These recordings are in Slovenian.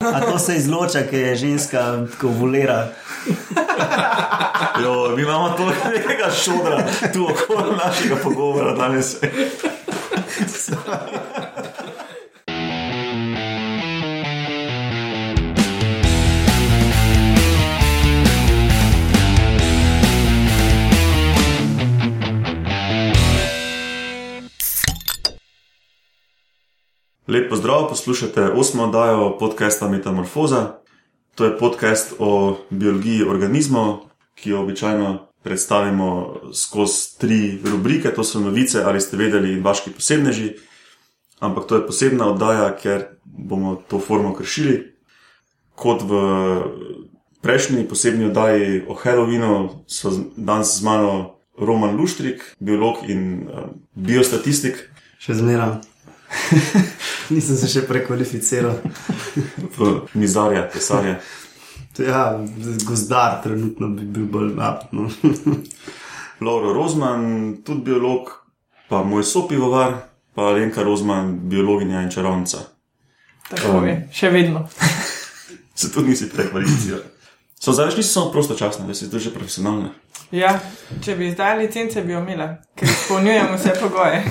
A to se izloča, ker je ženska tako volera. Jo, mi imamo toliko nekega šodra tu okoli našega pogovora danes. Lep pozdrav, poslušate osmo oddajo podcasta Metamorfoza. To je podcast o biologiji organizmov, ki jo običajno predstavimo skozi tri rubrike: to so novice, ali ste vedeli, in vaški posebneži. Ampak to je posebna oddaja, ker bomo to formo kršili. Kot v prejšnji posebni oddaji o Halloweenu, so danes z mano Roman Luštrik, biolog in uh, biostatistik. Še zmeraj. Nisem se še prekvalificiral. v mizarja, pesarja. Ja, gozdar, trenutno bi bil bolj napno. Lauro Rozman, tudi biolog, pa moj sopivovar, pa Lenka Rozman, biologinja in čarovnica. Tako je, še vedno. Se tudi nisi prekvalificiral. So zdaj niso samo prostočasne, da si to že profesionalne. Ja, če bi izdali licence, bi jo imela, ker izpolnjujemo vse pogoje.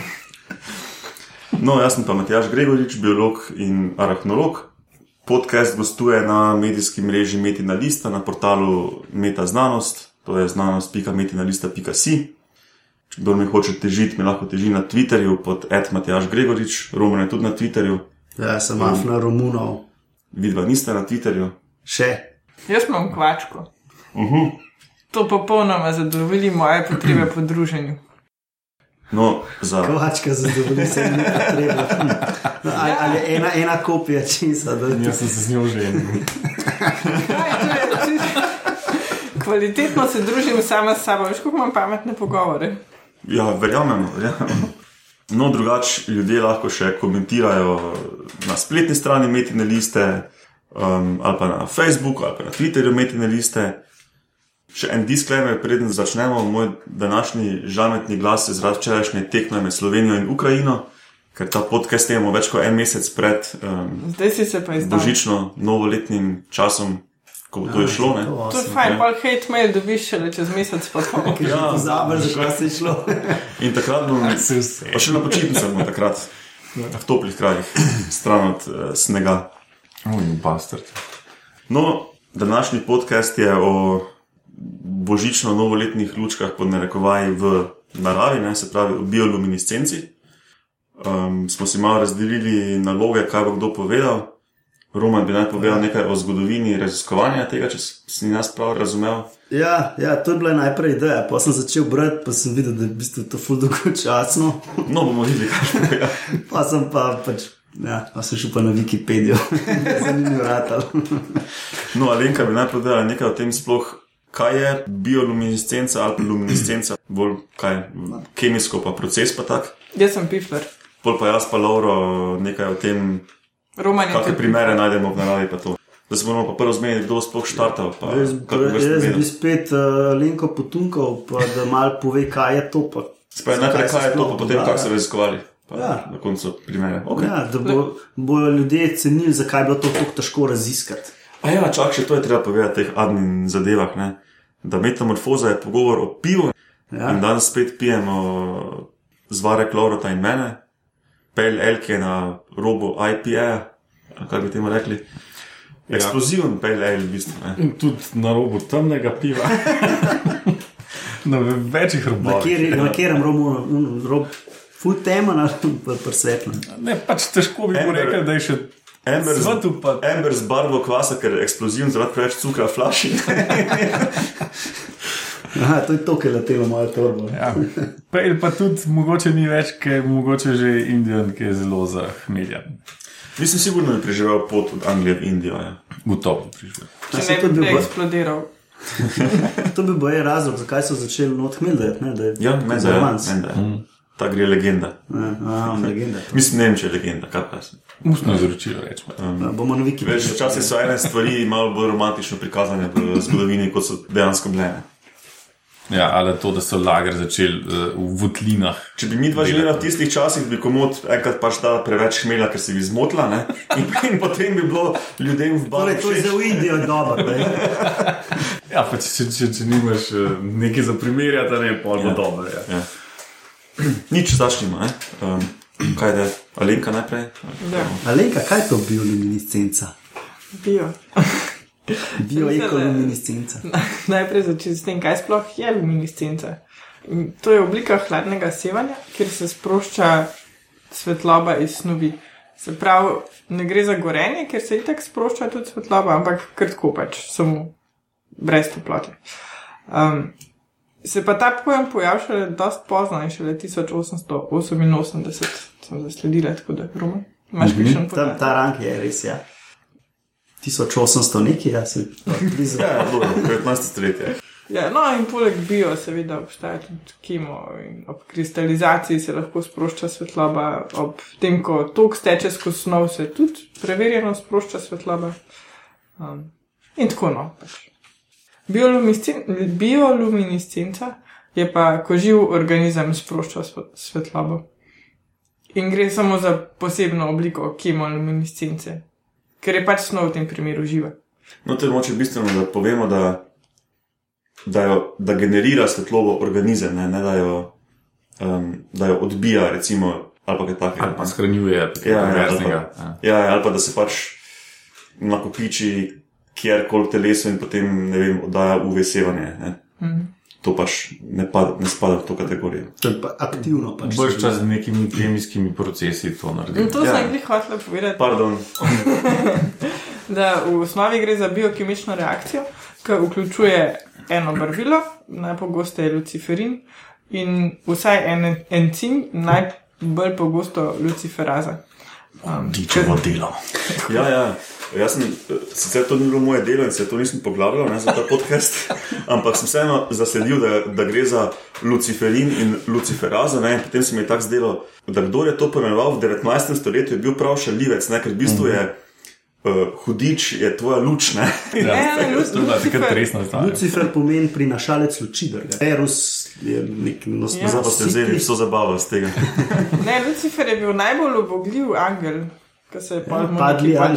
No, jaz sem pa Matjaš Gregorič, biolog in arahnolog. Podcast gostuje na medijski mreži Metina Lista na portalu Meta Znanost, to je znanost.metinalista.si. Če kdo mi hoče težiti, mi lahko teži na Twitterju pod Matjaš Gregorič, Roman je tudi na Twitterju, Ja, sem afna Romunov. vidva niste na Twitterju. Še. Jaz imam kvačko. Uh-huh. To popolnoma zadovolji moje potrebe po druženju. No, za, Kovačka zadovolji se mi treba. Hm. No, ali, ali ena, ena kopija čisa, da Jaz sem se z njo že to je, čisto- Kvalitetno se družim sama s sabo, veš, kako imam pametne pogovore. ja, verjamemo. verjamemo. No, drugače ljudje lahko še komentirajo na spletni strani Metine liste, um, ali pa na Facebooku, ali pa na Twitterju Metine liste. Še en disclaimer, preden začnemo. Moj današnji žametni glas je zaradi včerajšnje tekme med Slovenijo in Ukrajino, ker ta podcast snemamo več kot en mesec pred um, Zdaj si se pa izdal. božično novoletnim časom, ko bo to je šlo. Ne? To je fajn, pa hate mail dobiš šele čez mesec pa pol. Ja. Pozabiš, zakaj si šlo. In takrat bom, Se vse. pa še na počitnicah bom takrat, v toplih krajih, stran od uh, snega. Oj, bastard. No, današnji podcast je o božično-novoletnih lučkah, pod narekovaji v naravi, ne, se pravi o bioluminescenci. Um, smo si malo razdelili naloge, kaj bo kdo povedal. Roman bi naj povedal nekaj o zgodovini raziskovanja tega, če si nas prav razumel. Ja, ja, to je bila najprej ideja. Pa sem začel brati, pa sem videl, da je v bistvu to ful dolgočasno. No, bomo videli, kaj bo. Ja. Pa sem pa pač. Ja, pa sem šel pa na Wikipedijo, zanimivo ratal. No, Alenka bi naj povedala nekaj o tem sploh, kaj je bioluminescenca ali luminescenca, bolj kaj kemijsko, pa proces pa tak. Jaz sem pifler. Pol pa jaz pa Lauro nekaj o tem, Roman kakšne primere najdemo v naravi pa to. Zdaj se moramo pa prvo zmeniti, kdo sploh štartal. Pa, Jaz, jaz bi spet uh, Lenko potunkal, pa da mal pove, kaj je to. Pa, Spravi, najprej kaj je to, pa potem kako so raziskovali. Pa Ja. Na koncu primere. Okay. ja, da bo, bojo ljudje cenili, zakaj je bilo to tako težko raziskati. A ja, čak še to je treba povedati o teh admin zadevah. Ne? Da metamorfoza je pogovor o pivu. Ja. In danes spet pijemo zvare Klorota in mene, pel elke na robu IPA, kaj bi temu rekli. Eksploziven ja. pel el, v bistvu. Ne? In tudi na robu temnega piva. na večjih Na, robotih. kjer, na katerem robu, un- rob, full tema, na presvetlem. Ne, pač težko bi rekel, da je še Amber z, pa. Amber z barvo kvasa, ker je eksploziven zaradi preveč cukra flaši. Aha, to je to, kar je letelo mojo torbo. Ja. Pejl pa tudi mogoče ni več, ker je mogoče že Indijan, ki je zelo zahmeljen. Mislim, sigurno bi preživel pot od Anglije v Indijo. Ja. Gotovo prišel. Ja, Če ne to bi bi bilo- eksplodiral. To bi bil razlog, zakaj so začeli not hmeldati. Ne, da je Ja, je, romans. meni je. Ta gre legenda. Ja, aha, legenda. Mislim, ne vem, če je legenda, kaj pa jaz. Ustno izročilo rečemo. Ja, bomo na Več Wikipediji. včasih so ene stvari malo bolj romantično prikazane v zgodovini, kot so dejansko bile. Ja, ali to, da so lager začeli uh, v votlinah. Če bi mi dva živela v tistih časih, bi komod enkrat pač dala preveč hmelja, ker se bi zmotila, ne? in, in potem bi bilo ljudem v baru. Torej, to je za Indijo dobro. Ja, pa če, če, če, če nimaš uh, nekaj za primerjati, ne pol bo Ja. dobro. Ja. Ja. Nič zašnima, ne? Um, kaj je, Alenka najprej? Da, Alenka, kaj je to bioluminescenca? bio. Bioekoluminescenca. Najprej začeti s tem, kaj sploh je luminescenca. In To je oblika hladnega sevanja, kjer se sprošča svetloba iz snovi. Se pravi, ne gre za gorenje, ker se itak sprošča tudi svetloba, ampak kratko pač, samo brez toplote. Um, se pa ta pojem pojavil šele dosti pozno in šele 1888 sem zasledila, tako da Roman. Imaš kakšen Ta, podatek? ta rang je res, ja. 1800 nekaj, jaz sem blizu. Ja, dobro, 19. stoletje. Ja, no, in poleg bio, seveda, obstaja tudi kemo. In ob kristalizaciji se lahko sprošča svetloba, ob tem, ko tok steče skozi snov, se tudi preverjeno sprošča svetloba. Um, in tako no. Pač. Bioluminescenca je pa, ko živ organizem sprošča svet- svetlobo. In gre samo za posebno obliko kemoluminescence, ker je pač snov v tem primeru živa. No, to je moče bistveno, da povemo, da, da, jo, da generira svetlobo organizem, ne, ne da, jo, um, da jo odbija, recimo, ali pa kaj takega. Ali pa shranjuje Ja, ja, ali pa- Ja. Ja, ja, ali pa da se pač nakopiči kjerkoli v telesu in potem, ne vem, oddaja UV sevanje. Ne. Mhm. To pač ne, pad, ne spada v to kategorijo. To je pa aktivno. Pač Bolj čas z nekimi kemijskimi procesi to naredi. In to Ja. sem jih hotela povedati. Pardon, da v osnovi gre za biokemično reakcijo, ki vključuje eno barvilo, najpogosteje luciferin, in vsaj en encim, najbolj pogosto luciferaza. Um, Dičevo delo. Ja, ja. Jaz sem, eh, sicer to ni bilo moje delo in se to nisem poglabljal ne, za ta podcast, ampak sem vseeno zasledil, da, da gre za luciferin in luciferazo. Ne, in potem se mi je tako zdelo, da kdo je to poimenoval v 19. stoletju, je bil prav šalivec, ne, ker v bistvu je uh, hudič, je tvoja luč. Ne. Ja, Ne, Lucifer. resna stvar. Lucifer pomeni prinašalec luči, da je Erus, je nek nos Ja. Zdaj pa ste vzeli vso zabavo iz tega. Ne, Lucifer je bil najbolj ubogljiv angel, ki se je pa Ja, padli ne.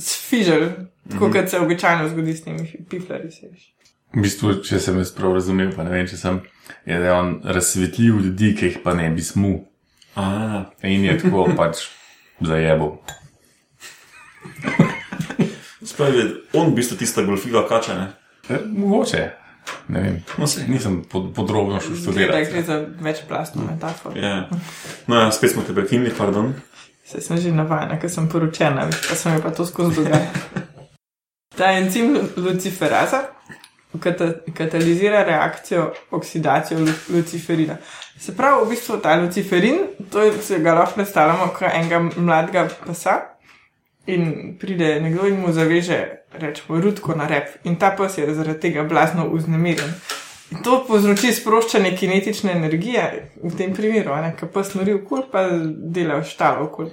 sfižil, tako kot se običajno zgodi s temi piflari. se. V bistvu, če sem jaz prav razumel, pa ne vem, če sem, je, da je on razsvetljiv ljudi, ki jih pa ne bi smu. A, In je tako pač zajebo. spravi, on v bistvu tista golfiva kača. Ne. E, mogoče. Ne vem. No, saj. Nisem pod, podrobno študirati. gre za večplastno metaforo. Ja. No, ja, spet smo te prekinili, pardon. Se sem že navajena, ker sem poročena, veš, pa se mi pa to skozi dogaja. Ta encim lu- luciferaza kata, katalizira reakcijo oksidacijo lu- luciferina. Se pravi, v bistvu ta luciferin, to je, se ga lahko predstavljamo kot enega mladega psa in pride nekdo in mu zaveže, rečemo, rudko na rep in ta pes je zaradi tega blazno vznemirjen. In to povzroči sproščanje kinetične energije, v tem primeru, ki pa snori okol, pa dela štalo okol. Uh,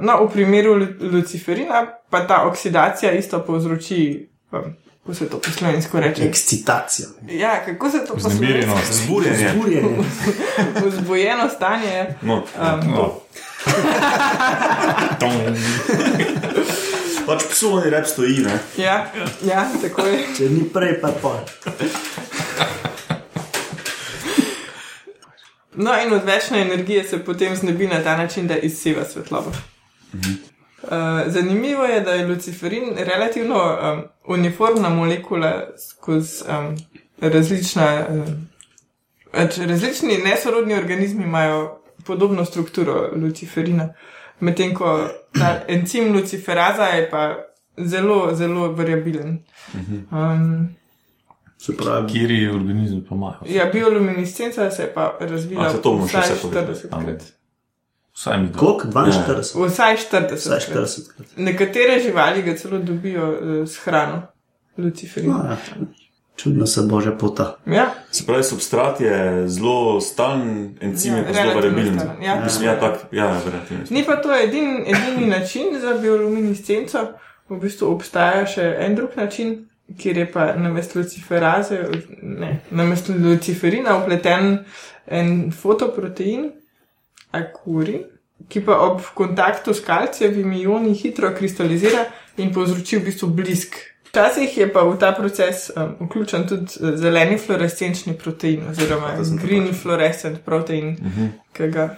No, v primeru lu- luciferina pa ta oksidacija isto povzroči, um, kako se to po slovensko reče? Ekscitacija. Ja, kako se to po slovensko Zburjenje. Zburjenje. Vzbojeno stanje. No, Um, No. pač psovni rep stoji, ne. ja, ja, tako je. Če ni prej, pa pol. No, in odvečne energije se potem znebi na ta način, da izseva svetlobo. Uh, zanimivo je, da je luciferin relativno um, uniformna molekula skozi um, različna. Um, različni nesorodni organizmi imajo podobno strukturo luciferina, medtem ko ta encim luciferaza je pa zelo, zelo variabilen. Um, Se pravi, Kiri organizem pa imajo. ja, bioluminescenca se je pa razvila A, se to vsaj vse povedali. 40 krat. Vsaj mi koliko? 42. Vsaj 40. Vsaj krat. 40. krat. Nekatere živali ga celo dobijo uh, s hrano, luciferin. No, ja. Čudno se bože pota. Ja, Se pravi, substrat je zelo stalen, encim je Ja, pa zelo variabilen. stalen, ja. Mislim, ja, tak, ja, ni pa to edin, edini način za bioluminescenco. V bistvu obstaja še en drug način kjer je pa namesto luciferaze, ne, namesto luciferina upleten en fotoprotein, akuri, ki pa ob kontaktu s kalcijevimi ioni hitro kristalizira in povzroči v bistvu blisk. Včasih je pa v ta proces um, vključen tudi eh, zeleni fluorescenčni protein, oziroma sem green fluorescent protein, uh -huh. ki ga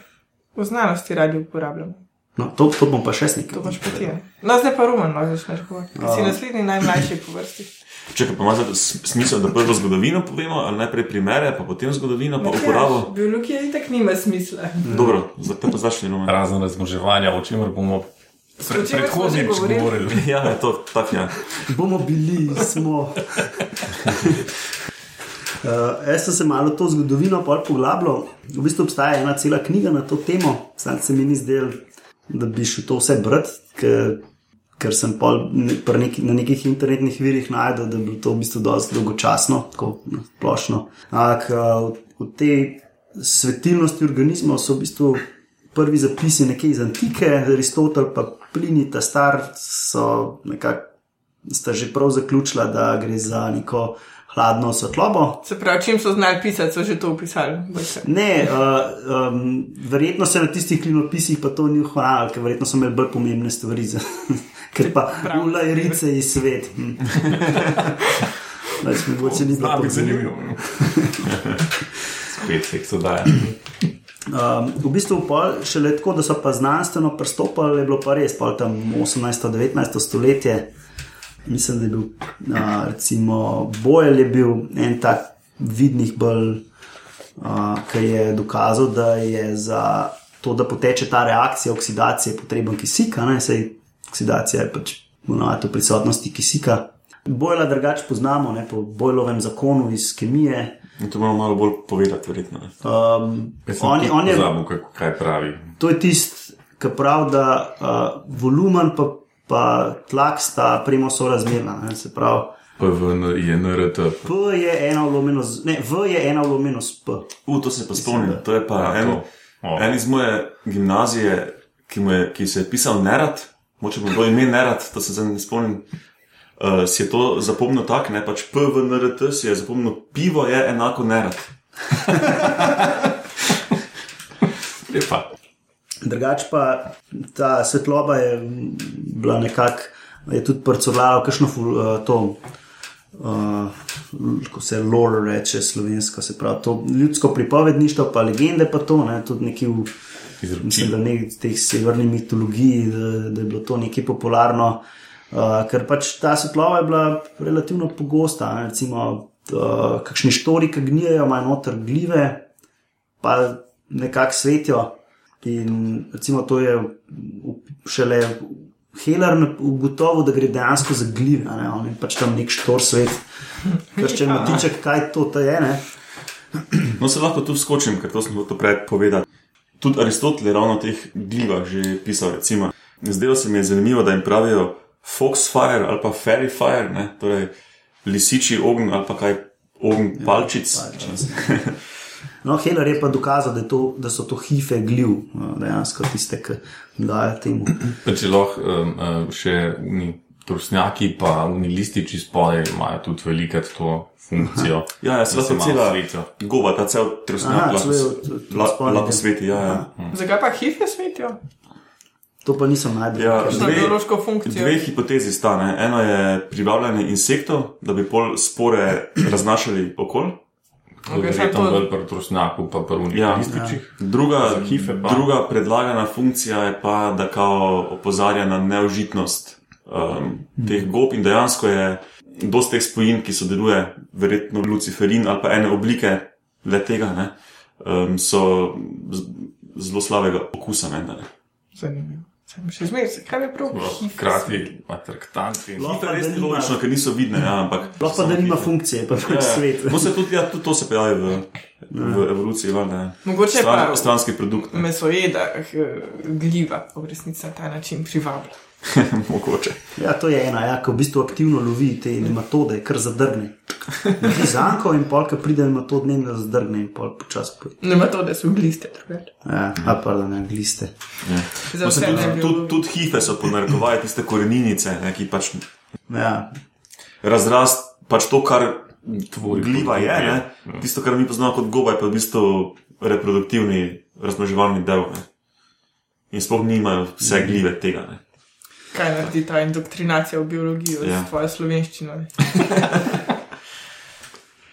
v znanosti radi uporabljamo. No, to, to bom pa še snikal. To pač pa ti je. No, zdaj pa rumen, no, začneš govoriti. Ker Si naslednji najmlajši po vrsti. Čekaj, pa ima zdaj s- smisel, da prvo zgodovino povemo, ali najprej primere, pa potem zgodovino, pa uporabo. Biologija itak nima smisla. Dobro, zdaj pa začni Roman. Razen razmoževanja, o čemer bomo Že predhodnič govorili. govorili. Ja, je to tako, ja. Bomo bili, smo. Uh, jaz sem se malo to zgodovino pol poglabljal. V bistvu obstaja ena cela knjiga na to temo, sam se mi ni zdel, da bi šel to vse brati, ker, ker sem pol ne- pri neki, na nekih internetnih virih najdel, da je bilo to v bistvu dosti dolgočasno, tako splošno. Ampak uh, v, v tej svetilnosti organizmov so v bistvu prvi zapisi nekje iz antike, Aristotel pa Plini, ta star, so nekako sta že prav zaključila, da gre za neko hladno svetlobo. Se pravi, čim so znali pisati, so že to. Boljše. Ne, uh, um, verjetno se na tistih klinopisih pa to ni ohranilo, ker verjetno so imeli bolj pomembne stvari, za, ker pa Prav. ulajrice iz svet. Hm. Več mogoče ni bilo biti zanimivo. no. Spet se dodaja. Um, v bistvu pol, šele tako, da so pa znanstveno pristopili, je bilo pa res, pol tam 18-19 stoletje. Mislim, da je bil, uh, recimo, Bojel je bil en tak vidnih bolj, uh, ki je dokazal, da je za to, da poteče ta reakcija oksidacije, potreben kisik, a ne sej oksidacija je pač ponovadi v prisotnosti kisika. Bojla drugače poznamo, ne, po Bojlovem zakonu iz kemije. In to moramo malo bolj povedati, verjetno. Um, on, on je pozabil, kako- kaj pravi. To je tisti, ki pravi, da uh, volumen pa, pa tlak sta premo sorazmerna. Ne? Se pravi, PVN je NRT. P je ena vlomljena z, ne, V je ena vlomljena s P. U, to se pa spomnim. To je pa Ja, en, to. O. en iz moje gimnazije, ki, mu je, ki se je pisal Nerad, moče bo bilo ime Nerad, to se zdaj ne spomnim. Uh, si je to zapomnil tako, ne pač PVNRT si je zapomnil, pivo je enako nerad. Lepa. Drugač pa ta svetloba je bila nekako, je tudi prcovljala, kakšno ful- uh, to. Uh, ko se lore reče slovensko, se pravi to ljudsko pripovedništvo, pa legende, pa to, ne, tudi neki v, mislim, da ne v teh severni mitologiji, da, da je bilo to nekaj popularno, uh, ker pač ta svetlova je bila relativno pogosta. Ne, recimo, uh, kakšni štori, ki gnijejo, imajo noter gljive, pa nekako svetijo. In recimo to je šele Heller ugotovil, da gre dejansko za gljive, a ne? on je pač tam nek štor svet. Ker če Ja. motiček, kaj to, to je, ne? No, se lahko tu skočim, ker to sem hotel prej povedati. Tudi Aristotel je ravno o teh glivah že pisal. Recimo. Zdelo se mi je zanimivo, da jim pravijo foxfire ali pa fairy fire, ne? torej lisiči ogenj ali pa kaj ogenj palčic. palčic. No, Heller je pa dokazal, da, to, da so to hife gljiv, no, dejansko tiste, ki dajo temu. Če lahko um, še oni trusnjaki, pa oni lističi spodaj imajo tudi velikrat to funkcijo. Ja, ja se lahko cela svetijo. goba, ta cel Aha, trusnjak lahko, del. sveti. Ja, ja. Zakaj pa hife svetijo? To pa nisem najdel. Ja, biološko funkcijo? Dve hipotezi sta. Ne? Eno je privabljanje insektov, da bi pol spore raznašali okol. Okay, Verjetno to- bolj pri trusnjaku, pa pri unih Ja. lističih. Druga, Za hife druga predlagana funkcija je pa, da kao opozarja na neužitnost um, teh gob in dejansko je dosti teh spojin, ki sodeluje, verjetno luciferin ali pa ene oblike le tega, ne, um, so zelo slabega okusa. menda, ne. Zanimivo. Še zmeraj, kaj je prav? Hkrati atraktanti. Lahko Hife pa, res da ni nima- logično, ker niso vidne, ja, ampak. Sploh pa, da nima funkcije, pa Ja, pač svet. ja. No, se tudi, ja, tudi to se pojavi v, v evoluciji, valjda. ja. Mogoče je Stran, pa- stranski produkt, ne, Mesojeda, eh, gljiva, v resnici na ta način privablja. mogoče. Ja, to je ena, ja, ki v bistvu aktivno lovi te nematode, kar zadrgne. Ti zanko in polka pride nematod, ne da zadrgne in pol počasi poje. Nema to, da so gliste, drugače. Ja, a pa da ne gliste. Za No, se vse tudi, ne bi tudi, tudi hife so ponarekovali tiste koreninice, ne, ki pač. Ja, razrast, pač to, kar Tvori gliva je, ne? ja. tisto, kar mi poznamo kot goba, je pa v bistvu reproduktivni, razmnoževalni del. Ne? In sploh nimajo vse glive tega. Ne? Kaj naredi ta indoktrinacija v biologijo Ja. z tvojo slovenščino?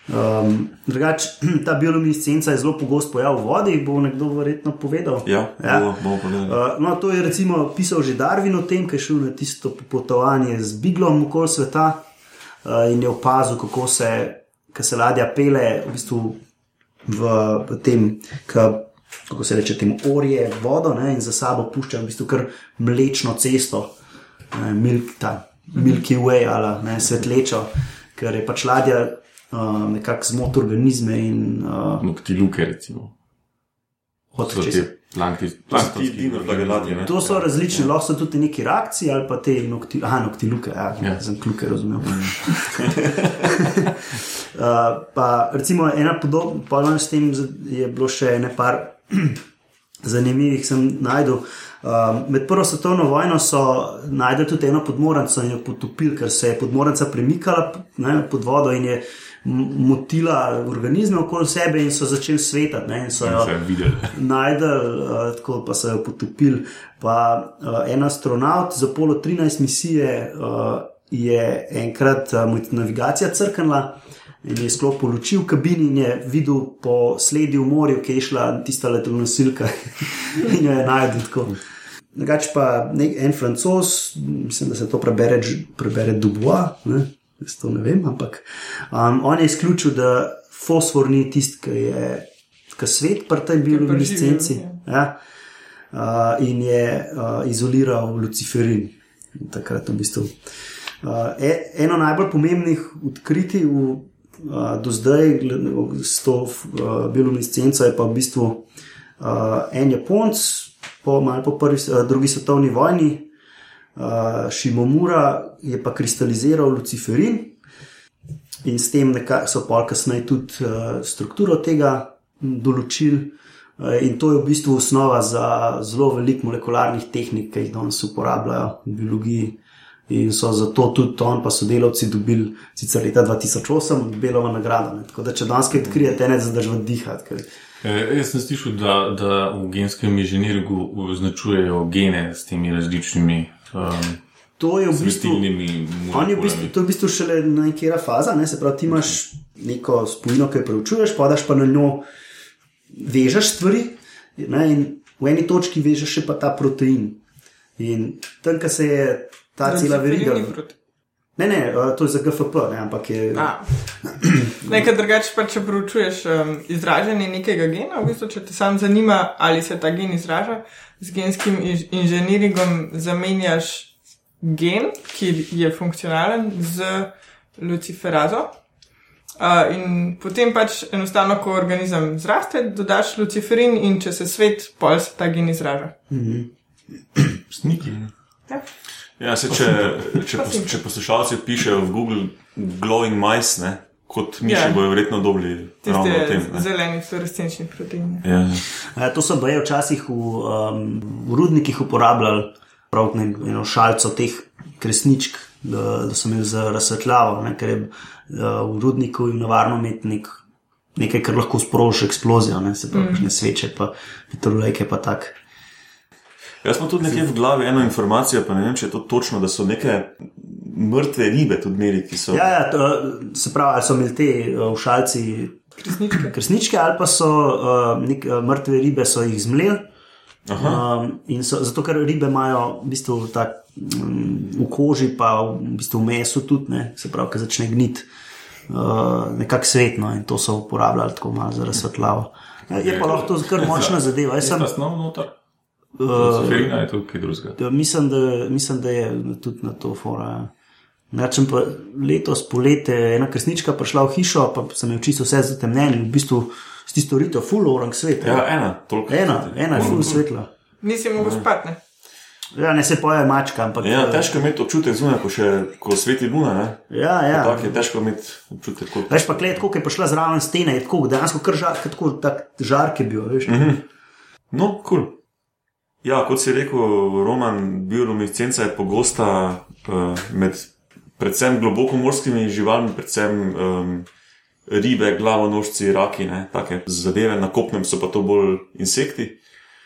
Um, drugač, ta bioluminescenca je zelo pogost pojav v vodi, bo nekdo verjetno povedal. Ja, Ja. bomo povedali. Uh, no, to je recimo pisal že Darwin o tem, ki je šel na tisto popotovanje z Biglom okoli sveta uh, in je opazil, kako se, se ladja pele v, bistvu v, v tem, ka, kako se reče, tem orje vodo ne, in za sabo pušča v bistvu kar mlečno cesto, ne, milk, ta Milky Way ali ne, svetlečo, ker je pač ladja uh, nekako zmot organizme in uh, Noktiluke, recimo. od To so česa. te plankti, To so ti planktonski dinoflagelati, ne? To so različne, lahko so tudi neki reakcije ali pa te nokti, aha, noktiluke, ja, ja. Ja. sem kluke razumel. uh, pa recimo ena podobna, podobna s tem je bilo še nekaj zanimivih, sem najdel. Um, med prvo svetovno vojno so najdel tudi eno podmornico in jo potopili, ker se je podmornica premikala ne, pod vodo in je motila organizme okoli sebe in so začeli svetati. Ne, in so jo, najdel, uh, tako pa so jo potopili. Pa uh, en astronaut za Apollo 13 misije uh, je enkrat uh, navigacija crknila in je sklopil luči v kabini in je videl po sledi v morju, ki je šla tista letalonosilka in jo je najdel tako. Drugač pa nek, en francos, mislim, da se to prebere, prebere Dubois, ne? jaz to ne vem, ampak um, on je izključil, da fosfor ni tisti, ki je ki svet pri tej bioluminescenci. preživi, Ja. Uh, in je uh, izoliral luciferin. In Takrat v bistvu. Uh, e, eno najbolj pomembnih odkritij v, do zdaj s to uh, bioluminescenco je pa v bistvu uh, en Japonc, po, po prvi, uh, drugi svetovni vojni, uh, Šimomura je pa kristaliziral luciferin in s tem so pa kasneje tudi uh, strukturo tega določili. Uh, in to je v bistvu osnova za zelo veliko molekularnih tehnik, ki jih danes uporabljajo v biologiji. In so zato tudi on, pa sodelavci, dobili sicer leta 2008 Belovo nagrado. Ne. Tako da, če danes kaj odkrijete, ne zadržite dihati. Ker... E, jaz sem slišal, da, da v genskem inženiringu označujejo gene s temi različnimi um, To je v bistvu. je v bistvu, to je v bistvu šele nekera faza, ne? se pravi, ti imaš neko spojino, ki jo preučuješ, podaš pa na njo, vežeš stvari ne? in v eni točki vežeš še pa ta protein. In tam, ko se je ta cela veriga. Ne, ne, eh, to je za GFP, ne, ampak je. Nekaj drugače pa, če proučuješ um, izražanje nekega gena, v bistvu, če te sam zanima, ali se ta gen izraža, z genskim inž inženiringom zamenjaš gen, ki je funkcionalen z luciferazo. Uh, in potem pač enostavno, ko organizem zraste, dodaš luciferin, in če se svet, pol se ta gen izraža. Sniki. Ja. Ja, se, če, če, pos, če poslušalci pišejo v Google glowing mice, ne, kot miši, Ja. yeah. bojo verjetno dobili ravno o tem. Ne. zeleni fluorescenčni proteini. Ja, Eh, To so baje včasih v, um, v rudnikih uporabljali, prav ne, eno šalico teh kresničk, da, da so imeli za razsvetljavo, ne, ker je uh, v rudniku jim nevarno imeti nek, nekaj, kar lahko sproži eksplozijo, ne, se pravi, mm. sveče, pa petrolejke, pa tak. Jaz smo tudi nekje v glavi eno informacijo, pa ne vem, če je to točno, da so neke mrtve ribe tudi imeli, ki so. Ja, ja to, se pravi, ali so imeli te uh, v šalci Kresničke. kresničke, ali pa so uh, nek, uh, mrtve ribe so jih zmleli. Aha. Um, in so, zato, ker ribe imajo v, bistvu tak, um, v koži, pa v, bistvu v mesu tudi, ne, se pravi, ki začne gniti, uh, nekako svetno in to so uporabljali tako malo za razsvetljavo. Ja, Je pa lahko to kar močna zadeva. Jaz sem, Noter. uh, Luciferina je to kaj drugega. Ja, mislim, da, mislim, da je tudi na to fora. Ja. Rečem pa letos polete, ena kresnička prišla v hišo, pa sem jo čisto vse zatemnjen in v bistvu s tisto rito, full orang svet. Ja, ena, toliko. ena, ena je full svetla. Nisi mogel spati, ne? Ja, ne se poje mačka, ampak. Ja, eh, težko je imeti občutek zunaj, ko, še, ko sveti luna. Ne? Ja, ja. Tako je težko imeti občutek. Kot... Veš pa, gled, koliko je prišla zraven stene, je tako dejansko kar žar, tako tak žarke bil, veš. Mm -hmm. No, kul. Cool. Ja, kot si rekel, roman bioluminescenca je pogosta uh, med predvsem globokomorskimi živalmi, predvsem um, ribe, glavonožci, raki, ne, take zadeve, na kopnem so pa to bolj insekti.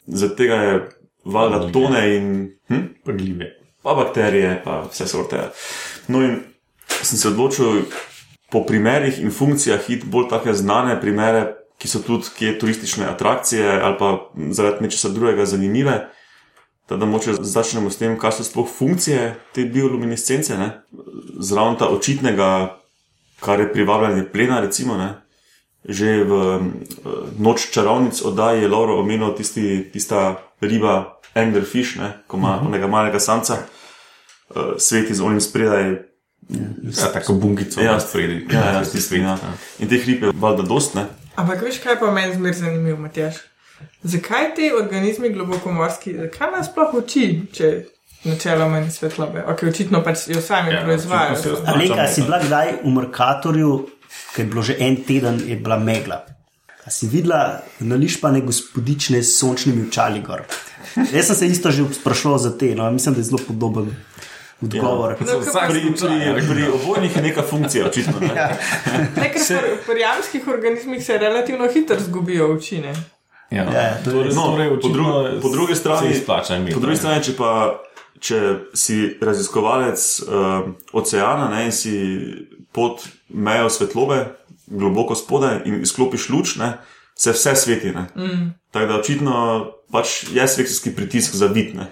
Zaradi tega je valjda tone in hm? Pa gljive. pa bakterije, pa vse sorte. No, in sem se odločil po primerih in funkcijah iti bolj take znane primere, ki so tudi kje turistične atrakcije ali pa zaradi nečesa drugega zanimive. Da moče začnemo s tem, kaj so sploh funkcije te bioluminescence, ne? zraven ta očitnega, kar je privabljanje plena, recimo. Ne? Že v eh, Noč čarovnic oddaji je Lauro omenil tisti, tista riba Anglerfish, ne? ko ima uh -huh. onega malega samca, uh, sveti z onim spredaj. Ja, tako bunkico, Ja, ja, spredi. Ja, ja, tisti, ja. In teh rib je valjda dost, ne? Ampak veš, kaj pa meni zmer zanimivo, Matjaš? Zakaj ti organizmi globokomorski, zakaj nas sploh uči, če načeloma ni svetlobe? Ok, očitno pač jo sami Ja, ja, proizvajajo. Alenka, Plačam si bila kdaj v Merkatorju, ki je bilo že en teden, je bila megla. A si videla nališpane gospodične s sončnimi očali gor? Jaz sem se isto že sprašval za te, no, mislim, da je zelo podoben odgovor. Ja. No, Vsak Pri, pri, pri obojnih je neka funkcija, očitno. Ne? Ja. Ne, ker pri, pri jamskih organizmih se relativno hitro zgubijo učine. Ja, Ja, to je torej. No, torej, po, dru po drugi strani, se izplača po drugi ne. strani če, pa, če si raziskovalec uh, oceana ne, in si pod mejo svetlobe, globoko spodaj in izklopiš luč, ne, se vse sveti. Mm. Tako da očitno pač je sekcijski pritisk za vid. Ne.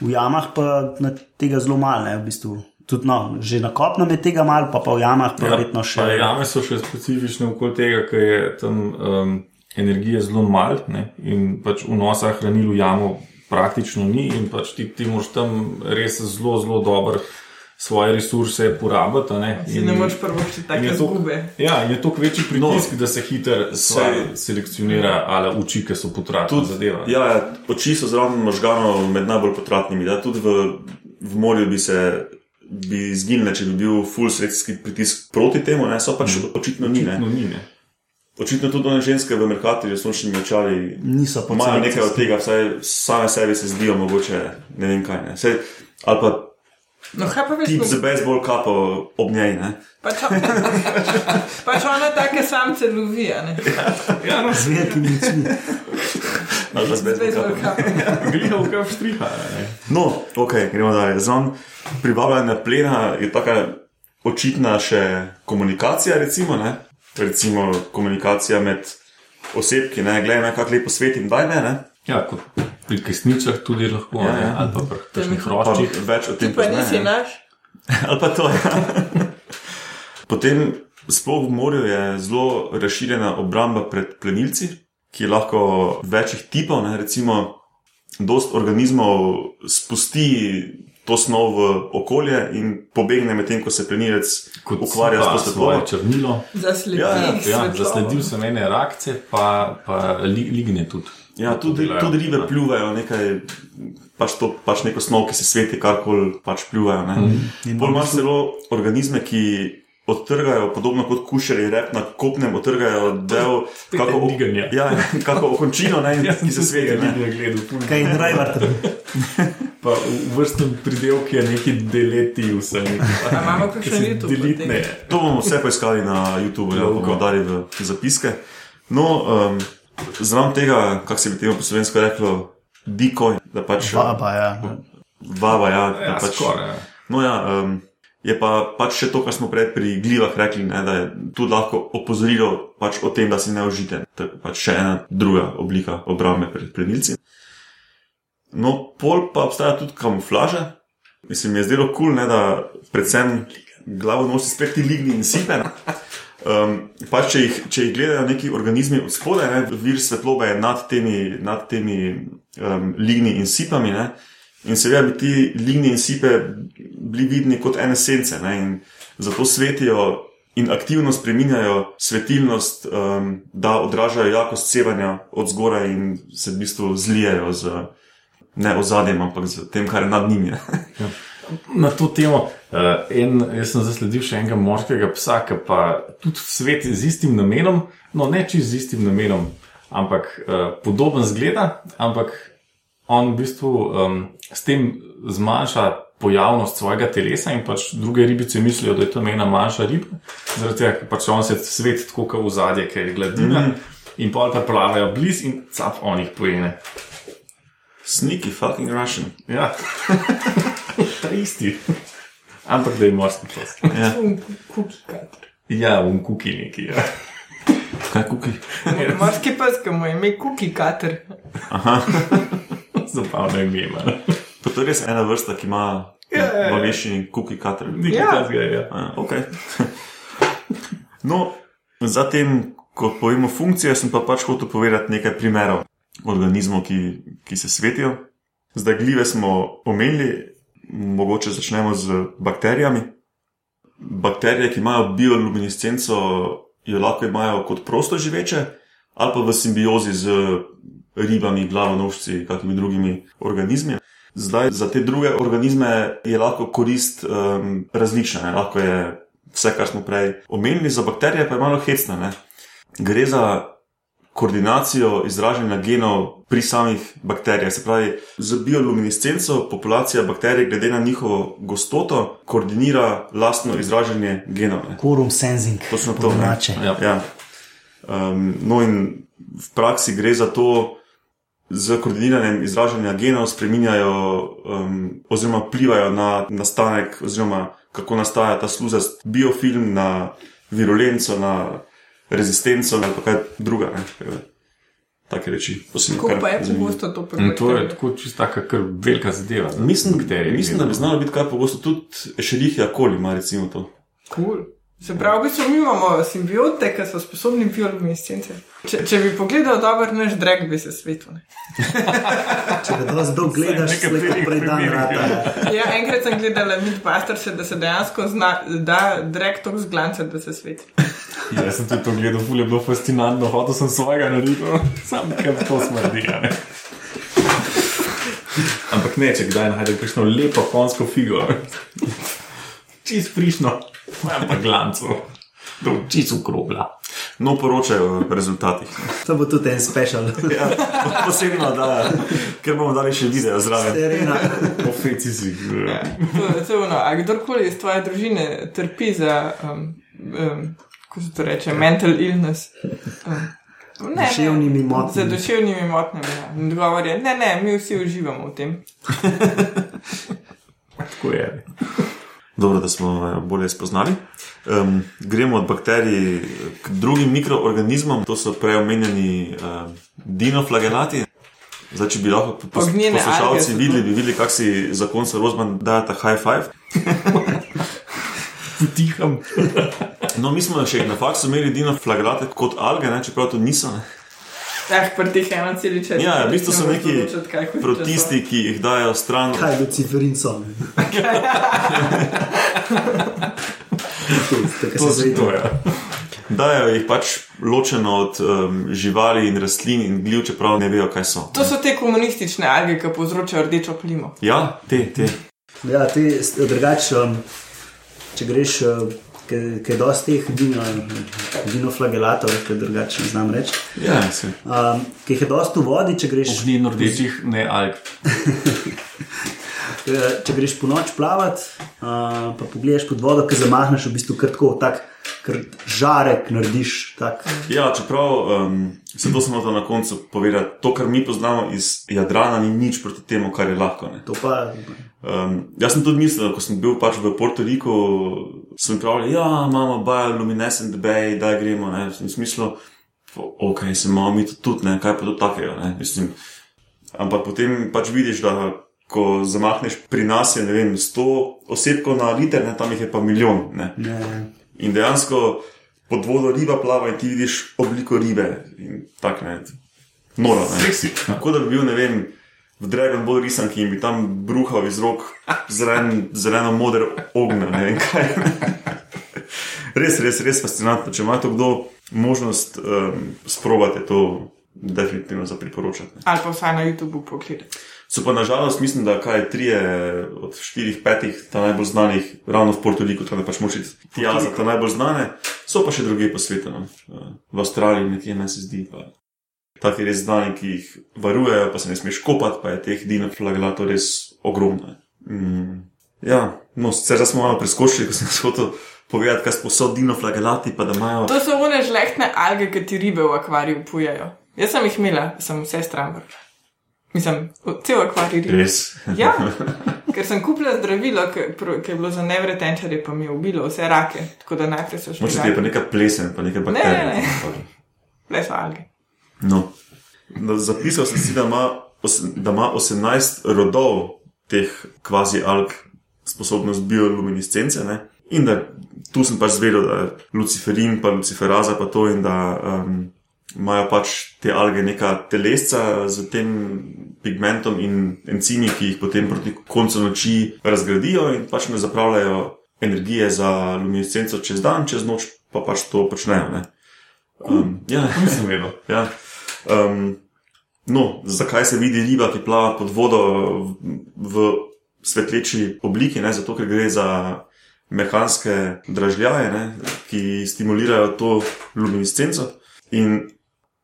V jamah pa na tega zelo malo, ne, v bistvu. Tudi no, že na kopnem je tega malo, pa, pa v jamah pa verjetno še. Pa jame so še specifične okoli tega, ker je tam um, energije zelo malo ne, in pač vnosa hranil v jamo praktično ni in pač ti, ti moraš tam res zelo, zelo dobro svoje resurse porabiti. a Ne, Si ne moreš prvoščiti in take zgube. Ja, je to večji pritisk, no, da se hitro selekcionira ali uči, ki so potratne zadeve. Ja, ja, oči so zraven možganov med najbolj potratnimi. Da, tudi v, v morju bi se. Bi izginile, če bi bil full sredski pritisk proti temu, ne, so pač mm. očitno ni. Ne. No, ni, ne. Očitno tudi one ženske v Merkatorju s sončnimi očali Niso pod imajo nekaj od tega, vsaj same sebi se zdijo mogoče ne vem kaj. Ne. Sej, ali pa No, kaj pa veš, tip no, z bejzbol kapo ob njej. Ne. pač, pač ona take samce lovi, a ne? Ja, no, Z velikimi očmi. Ali pa z bejzbol Bezbol kapo. kapo. Glihavka v štriha. No, ok, gremo dalje. Zon privabljanje plena je taka očitna še komunikacija, recimo, ne. recimo komunikacija med osebki, ne, gledaj kako lepo svetim, daj me, ne. Ja, kot pri kesnicah tudi lahko, Ja, ja, ja. ali pa pri kakšnih Pa hroščih. več o Ti tem pa pozneje, nisi ne. naš. Ali pa to. Ja. Potem, sploh v morju je zelo razširjena obramba pred plenilci, ki je lahko večjih tipov. Ne? Recimo, dost organizmov spusti to snov v okolje in pobegne medtem, ko se plenilec Kot ukvarja s to svoje svetlobo. črnilo. Zasledi. Ja, ja, Ja, zasledil sem ene reakcije, pa, pa li, ligne tudi. Ja, tudi, delajo. tudi ribe pljuvajo nekaj. Pač, to, pač neko snov, ki se sveti, karkoli pač pljuvajo. Mm. Bolj imaš celo organizme, ki odtrgajo, podobno kot kušeri, rep na kopnem, odtrgajo del, kako, je liganje. ja, kako okončino, ne, Jaz ki se sveti. Ne. ne gledal. Kaj je driver? Pa v vrstnem pridelku je neki deleti vse. A imamo od Delitne. To bomo vse poiskali na YouTubu, ja, bomo dali v zapiske. No, um, zraven tega, kako se bi temu po slovensko reklo, decoy, da pač Baba, ja. vaba, ja, da Ja, pač, skoraj. ja. No, ja, um, je pa pač še to, kar smo prej pri glivah rekli, ne, da je tudi lahko opozorilo pač o tem, da si neužiten. To je pač še ena druga oblika obrambe pred plenilci. No, pol pa obstaja tudi kamuflaža. Mislim, je zdelo kul, cool, da predvsem glavo nosi spet ti ligni in sipe. ne. Um, pač, če, jih, če jih gledajo neki organizmi od spodaj, ne, vir svetlobe je nad temi, nad temi um, ligni in sipami. Ne, in seveda bi ti ligni in sipe bili vidni kot ene sence. Ne, in zato svetijo in aktivno spreminjajo svetilnost, um, da odražajo jakost sevanja od zgoraj in se v bistvu zlijajo z ne ozadjem, ampak z tem, kar je nad njimi. ne. Na to temo, uh, en, jaz sem zasledil še enega morskega psa, ki pa tudi svet z istim namenom, no ne čist z istim namenom, ampak uh, podoben zgleda, ampak on v bistvu um, s tem zmanjša pojavnost svojega telesa in pač druge ribice mislijo, da je tam ena manjša riba, zaradi tega, ker pač on se svet tako kot v zadje, ker je gladina. Mm. In pol pa plavajo blizu in cap on jih pojene. Sneaky fucking Russian. Ja, ta isti. Ampak da je morski čas. Ja. Kuki kater. Ja, v kuki neki. Ja. Kaj kuki? Morski pes, ki mu je ime kuki kater. Zabavno je ime. ima. Pa to je res ena vrsta, ki ima Ja, ja, ja. angleščini kuki kater. Nekaj Ja. takega je. Ja. A, Okay. No, zatem, ko povemo funkcije, sem pa pač hotel povedati nekaj primerov organizmov, ki, ki se svetijo. Zdaj, gljive smo omenili, mogoče začnemo z bakterijami. Bakterije, ki imajo bioluminescenco, jo lahko imajo kot prosto živeče, ali pa v simbiozi z ribami, glavonožci, kakimi drugimi organizmi. Zdaj, za te druge organizme je lahko korist um, različna. Ne? Lahko je vse, kar smo prej omenili, za bakterije pa je malo hecno. Ne? Gre za koordinacijo izražanja genov pri samih bakterijah. Se pravi, z bioluminescenco populacija bakterij, glede na njihovo gostoto, koordinira lastno izražanje genov. Ne? Quorum sensing. Točno to, po ne. domače. Ja. Ja. Um, no, in v praksi gre za to, z koordiniranjem izražanja genov spreminjajo um, oziroma vplivajo na nastanek, oziroma kako nastaja ta sluzast biofilm, na virulenco, na rezistenco ali pa kaj druga. ne. Take reči. Kako pa je pogosto to In to je tako čista, kar velika zadeva. za Mislim, mislim, da bi znalo biti kaj pogosto tudi Ešerihija koli, ima recimo to. Cool. Se pravi, v bistvu mi imamo simbiote, ki so sposobni bioluminescence. Če, če bi pogledal dobro, naš drag bi se svetil. Če ga dosti dolgo gledaš, Vsaj se lahko prej dan rata. Ja, enkrat sem gledala Midbusters, da se dejansko zna, da drag tok zglanca, da se sveti. Ja, jaz sem tudi to gledal, ful je bilo fascinantno, hotel sem svojega narediti, sam kaj to smrdi. Ampak ne, če kdaj najdeš kakšno lepo konsko figo, čist frišno, imam pa glanco, to čist ukrobla. No, poročajo o rezultatih. To bo tudi en special. Ja, posebno, da, ker bomo dali še video zraven. Terena. Ofeci si. Ja, to, to je ono. A kdorkoli iz tvoje družine trpi za, um, um, kako se to reče, mental illness. Um, ne, Duševnimi Za motnjami. duševnimi motnjami. Ja. Odgovor je: ne, ne, mi vsi uživamo v tem. Tako je. Dobro, da smo jo bolje spoznali. Um, gremo od bakterij k drugim mikroorganizmom, to so prej omenjeni um, dinoflagelati. Zdaj, če bi lahko pos- Ognjene poslušalci videli, bi videli, kako si za konca Rozman dajata high five. Tiham. No, mi smo še na faksu imeli dinoflagelate kot alge, ne, čeprav to niso. Ne. Eh, prtih ena celiča. Ja, v bistvu so neki protisti, ki jih dajo stran. Kaj je luciferin so? Tako To se si to, ja. Dajo jih pač ločeno od um, živali in rastlin in gljiv, čeprav ne vejo, kaj so. To so te komunistične alge, ki povzročajo rdečo plimo. Ja, te, te. Ja, ti drugače, um, če greš, uh, je dosti teh dino, dinoflagelatov, ki drugače ne znam reči. Ja, se. Um, ki jih je dosti v vodi, če greš, Ognjeno rdečih, ne alg. eh, če greš po noč plavat, uh, pa pogledaš pod vodo, ki zamahneš v bistvu kar tako, tak, žarek narediš. Tak. Ja, čeprav um, se to samo na koncu povedati, to, kar mi poznamo iz Jadrana, ni nič proti temu, kar je lahko. Ne. To pa Um, jaz sem tudi mislil, ko sem bil pač v Puerto Riku, sem pravil, ja, imamo bioluminescent bay, da gremo. Ne. Sem mislil, ok, se imamo mi to tudi, ne, kaj pa to takega. Ne. Mislim, ampak potem pač vidiš, da ko zamahneš pri nas, je ne vem, 100 osebkov na liter, ne, tam jih je pa milijon. Ne. ne. In dejansko pod vodo riba plava in ti vidiš obliko ribe. In tako ne. Noro. Ne. Tako da bi bil, ne vem, v Dragon Ball risanki in bi tam bruhal iz rok zelen, zeleno moder ognja. Ne vem kaj. Res, res, res fascinantno. Če ima to kdo možnost um, sprobati, je to definitivno za priporočati. Ali pa vsaj na YouTubu pogledati. So pa nažalost, mislim, da kaj trije od štirih, petih, ta najbolj znanih, ravno v Riku, tam je pač moči tja za ta najbolj znane, so pa še druge po svetu. No. V Avstraliji nekje meni se zdi. Pa. Taki res znani, ki jih varujejo, pa se ne smeš kopati, pa je teh dinoflagelatov res ogromno. Mm. Ja, no, sicer smo malo preskočili, ko sem se hotel povedati, kaj so dinoflagelati, pa da imajo. To so one žlehtne alge, ki ti ribe v akvariju pujajo. Jaz sem jih imela, sem vse stran vrgla. Mislim, cel akvarij rib. Res. Ja, ker sem kupila zdravilo, ki je bilo za nevretenčarje, pa mi je ubilo vse rake. Tako da najprej so šli. Moče ti je pa neka plesen, pa neke ne, bakterije. Le so alge. No. Zapisal sem si, da ima, da ima 18 rodov teh kvazi alg sposobnost bioluminescence. Ne? In da tu sem pač zvedel, da je luciferin, pa luciferaza, pa to, in da um, imajo pač te alge neka telesca z tem pigmentom in encimi, ki jih potem proti koncu noči razgradijo in pač ne zapravljajo energije za luminescenco čez dan, čez noč pa pač to počnejo. Ne? Um, ja, Nisem vedel. Ja. Um, no, zakaj se vidi riba, ki plava pod vodo v, svetleči obliki? Ne? Zato, ker gre za mehanske dražljaje, ne? ki stimulirajo to luminescenco. In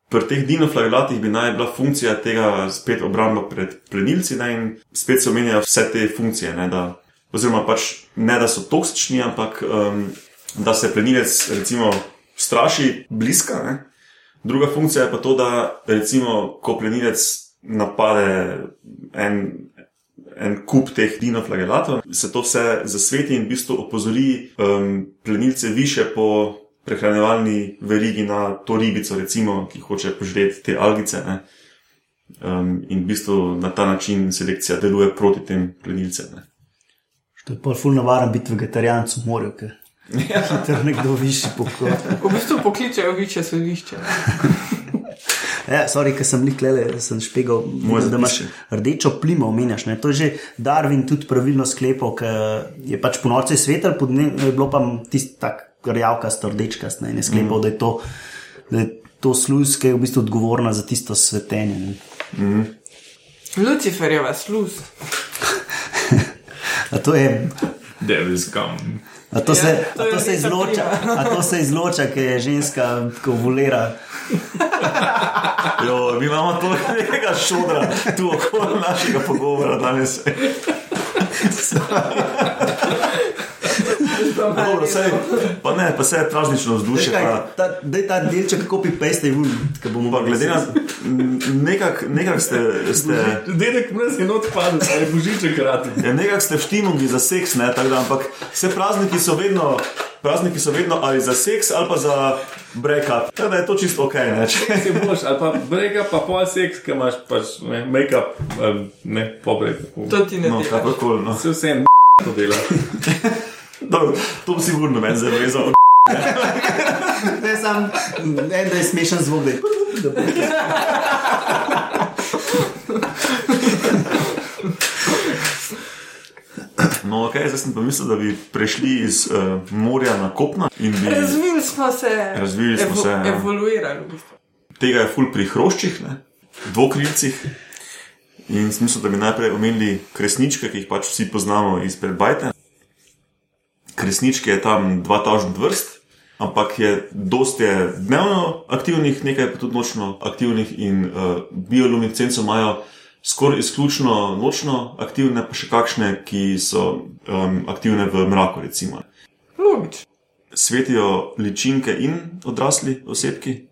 pri teh dinoflagelatih bi naj bila funkcija tega spet obramba pred plenilci, ne? in spet se omenjajo vse te funkcije. Ne? Da, oziroma, pač ne da so toksični, ampak um, da se plenilec recimo straši bliska. Ne? Druga funkcija je pa to, da recimo, ko plenilec napade en, en kup teh dinoflagelatov, se to vse zasveti in v bistvu opozori um, plenilce više po prehranjevalni verigi na to ribico, recimo, ki hoče požreti te algice. Ne? Um, in v bistvu na ta način selekcija deluje proti tem plenilcem. Ne? To je pa ful navaren biti vegetarijanc v morju, ker je nekdo višji pokoj. V bistvu pokličejo više sodišče. Ja, sorry, ker sem lik lele, sem špegal, Moj da imaš rdečo plimo, omenjaš. Ne? To je že Darwin tudi pravilno sklepal, ker je pač po noči svetel, po dnevu je bilo pa tisti tak rjavkast, rdečkast. Ne? In je sklepal, mm. da je to, da je to sluz, ki je v bistvu odgovorna za tisto svetenje. Ne? Luciferjeva sluz. A to je. Devil's gum. A to, Ja, se, to a je to se izloča, a to se izloča, ker je ženska tako volera. Jo, mi imamo to nekega šodra tu okoli našega pogovora danes. Dobro, sej, pa ne, pa se je praznično vzdušje. Pa, Ta, daj ta delček, kako peste, vun, ki bomo pa glede na nekak, nekak ste, ste, Dedek mraz je not padel, ali božiček rad. ja, nekak ste v štimungi za seks, ne, tako da, ampak vse prazniki so vedno. Prazniki so vedno ali za seks ali pa za break-up. Tako da je to čisto ok. Ne? Če- Si boš, ali pa brega, pa pol seks, ki imaš pač ne, make-up, ne, pobrek. To ti ne No, dela. kakorkoli. No. Se vsem to dela. Dobro, to bi sigurno meni zavezal. Ne, sam, ne, da je smešen zvok. Da je. No, ok, zdaj sem pa mislil, da bi prešli iz uh, morja na kopno in bi Razvili smo se. Razvili smo se, ja. Evoluirali. V bistvu. tega je ful pri hroščih, ne? dvokrilcih. In sem mislil, da bi najprej omenili kresničke, ki jih pač vsi poznamo izpred bajte. Kresničke je tam 2000 vrst, ampak je dosti je dnevno aktivnih, nekaj pa tudi nočno aktivnih in uh, bioluminescenco imajo skoraj izključno nočno aktivne, pa še kakšne, ki so um, aktivne v mraku, recimo. Logično. Svetijo ličinke in odrasli osebki,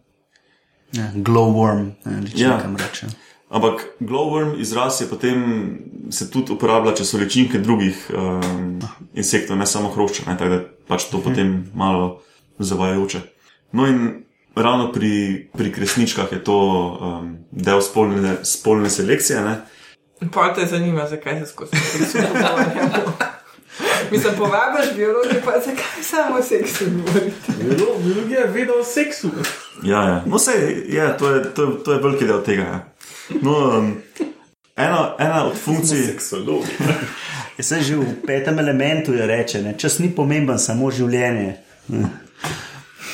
Ja, glowworm, ne, Ja. ja. Ampak glowworm izraz je potem se tudi uporablja, če so ličinke drugih um, insektov, ne samo hrošča, ne, tako da pač to potem malo zavajajoče. No in ravno pri, pri kresničkah je to um, del spolne, spolne selekcije. Ne. Pa te zanima, zakaj se skozi to pogovarjamo. Mislim, povabiš biologi, pa zakaj samo seks govoriti? Biologija je vedela o seksu. Ja, ja. No, sej, je, to, je, to, je- to je veliki del tega. Ja. No, um, ena, ena od funkcij. Seksolog. Jaz sem že v petem elementu, je reče, ne? čas ni pomemben, samo življenje.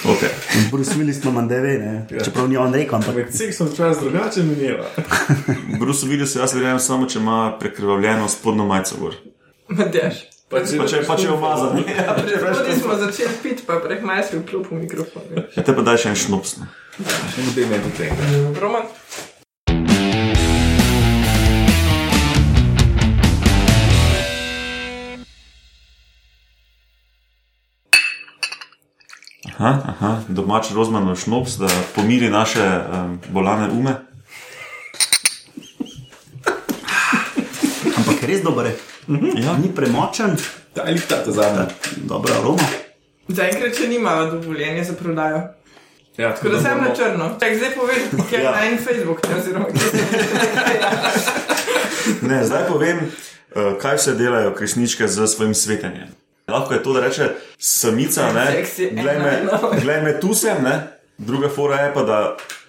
Okay. Bruce Willis ima mandeve, ja. čeprav ni on rekel, ampak seksom čas drugače mineva. Bruce Willis, jaz verjamem samo, če ima prekrvavljeno spodnjo majico gor. Matjaš. Pa če, pa če je umazan. Ja, Prvi smo začeli piti, pa prehmaj si v klub v mikrofon. veš. Ja, te pa daj še en šnops. no. Še ne meni tega. Roman, Aha, aha, domač rozmanov šnops, da pomiri naše um, bolane ume. Ampak res dober je. Ja. Ni premočen, Ta ali ta zadnja. dobro aroma. Zaenkrat še nimajo dovoljenja za prodajo. Ja, Tako da sem na črno. Tak, zdaj povem, kje je Ja. na en Facebook, ne, oziroma kje se Ne, zdaj povem, uh, kaj vse delajo kresničke z svojim svetenjem. Lahko je to, da reče samica, ne, glej me, no. glej me tu sem, ne. Druga fora je pa, da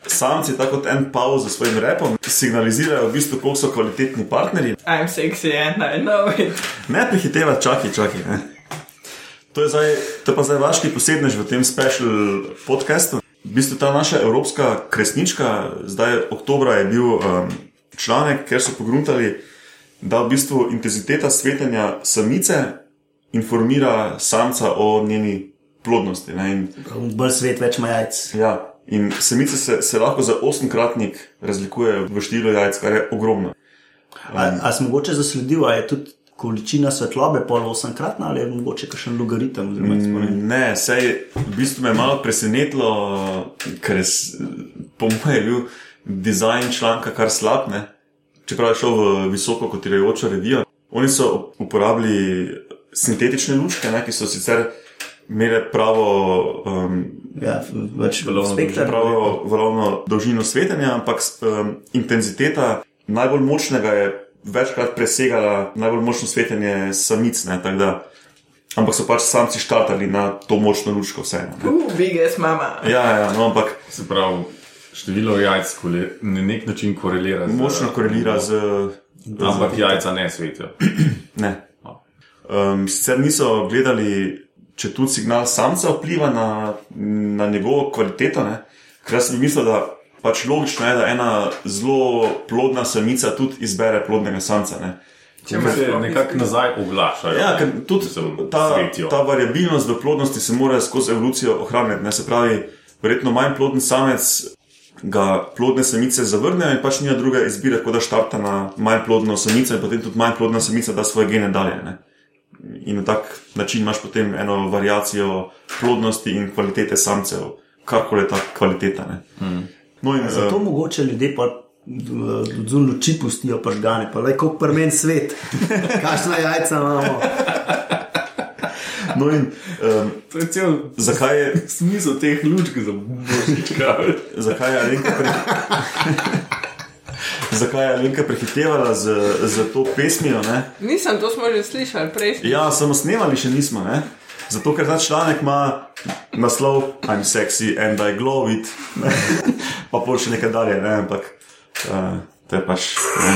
samci, tako kot en pav za svojim repom, signalizirajo v bistvu, koliko so kvalitetni partnerji. I'm sexy and I know it. Ne prehiteva, čakaj, čakaj. Ne. To je, zdaj, to je pa zdaj vaški posebnež v tem special podkastu. V bistvu ta naša evropska kresnička, zdaj oktobra je bil um, članek, kjer so pogruntali, da v bistvu intenziteta svetenja samice informira samca o njeni plodnosti. Bolj svet, več ima jajc. ja, in samice se, se lahko za osemkratnik razlikujejo v številu jajc, kar je ogromno. A, a si mogoče zasledil, a je tudi količina svetlobe pol osemkratna ali je mogoče kakšen logaritem? oziroma eksponent? Ne, sej v bistvu me je malo presenetilo, ker je po mojem je bil dizajn članka kar slab, ne? čeprav je šel v visoko kotirajočo revijo. Oni so uporabili sintetične lučke, ne, ki so sicer imele pravo, um, Ja, več Valovno spekter. pravo valovno dolžino svetenja, ampak um, intenziteta najbolj močnega je večkrat presegala najbolj močno svetenje samic. Ne, da, ampak so pač samci štartali na to močno lučko vseeno. ne. Uh, big ass mama. Ja, ja, no, ampak Se pravi, število jajc kole- na nek način korelira. z- močno korelira z. Ampak jajca ne svetijo. Ne. Um, sicer niso gledali, če tudi signal samca vpliva na, na njegovo kvaliteto, ne? ker bi mislil, da pač logično je, da ena zelo plodna samica tudi izbere plodnega samca. Ne? Če imaš se nekako nazaj oglašajo. Ja, ker tudi ta, ta variabilnost v plodnosti se mora skozi evolucijo ohranjati. Ne? Se pravi, verjetno manj ploden samec ga plodne samice zavrnejo in pač nima druge izbire, kot da štarta na manj plodno samico in potem tudi manj plodna samica da svoje gene dalje. Ne? In na tak način imaš potem eno variacijo plodnosti in kvalitete samcev, karkoli je ta kvaliteta. Ne? No in, Zato eh, mogoče ljudje pa zunaj luči pustijo pržgane, pa le kako prmen svet, kakšna jajca imamo. no in um, To je cel zakaj je smisel teh lučk za božička. Zakaj je Alenka, pre... Zakaj je Alenka prehitevala z, z to pesmijo? Ne? Nisem, to smo že slišali prejšnji. Ja, samo snemali še nismo. Ne? Zato, ker ta članek ima naslov I'm sexy and I glow it, ne? pa pol še nekaj dalje, ne? ampak uh, to je pač. Ne?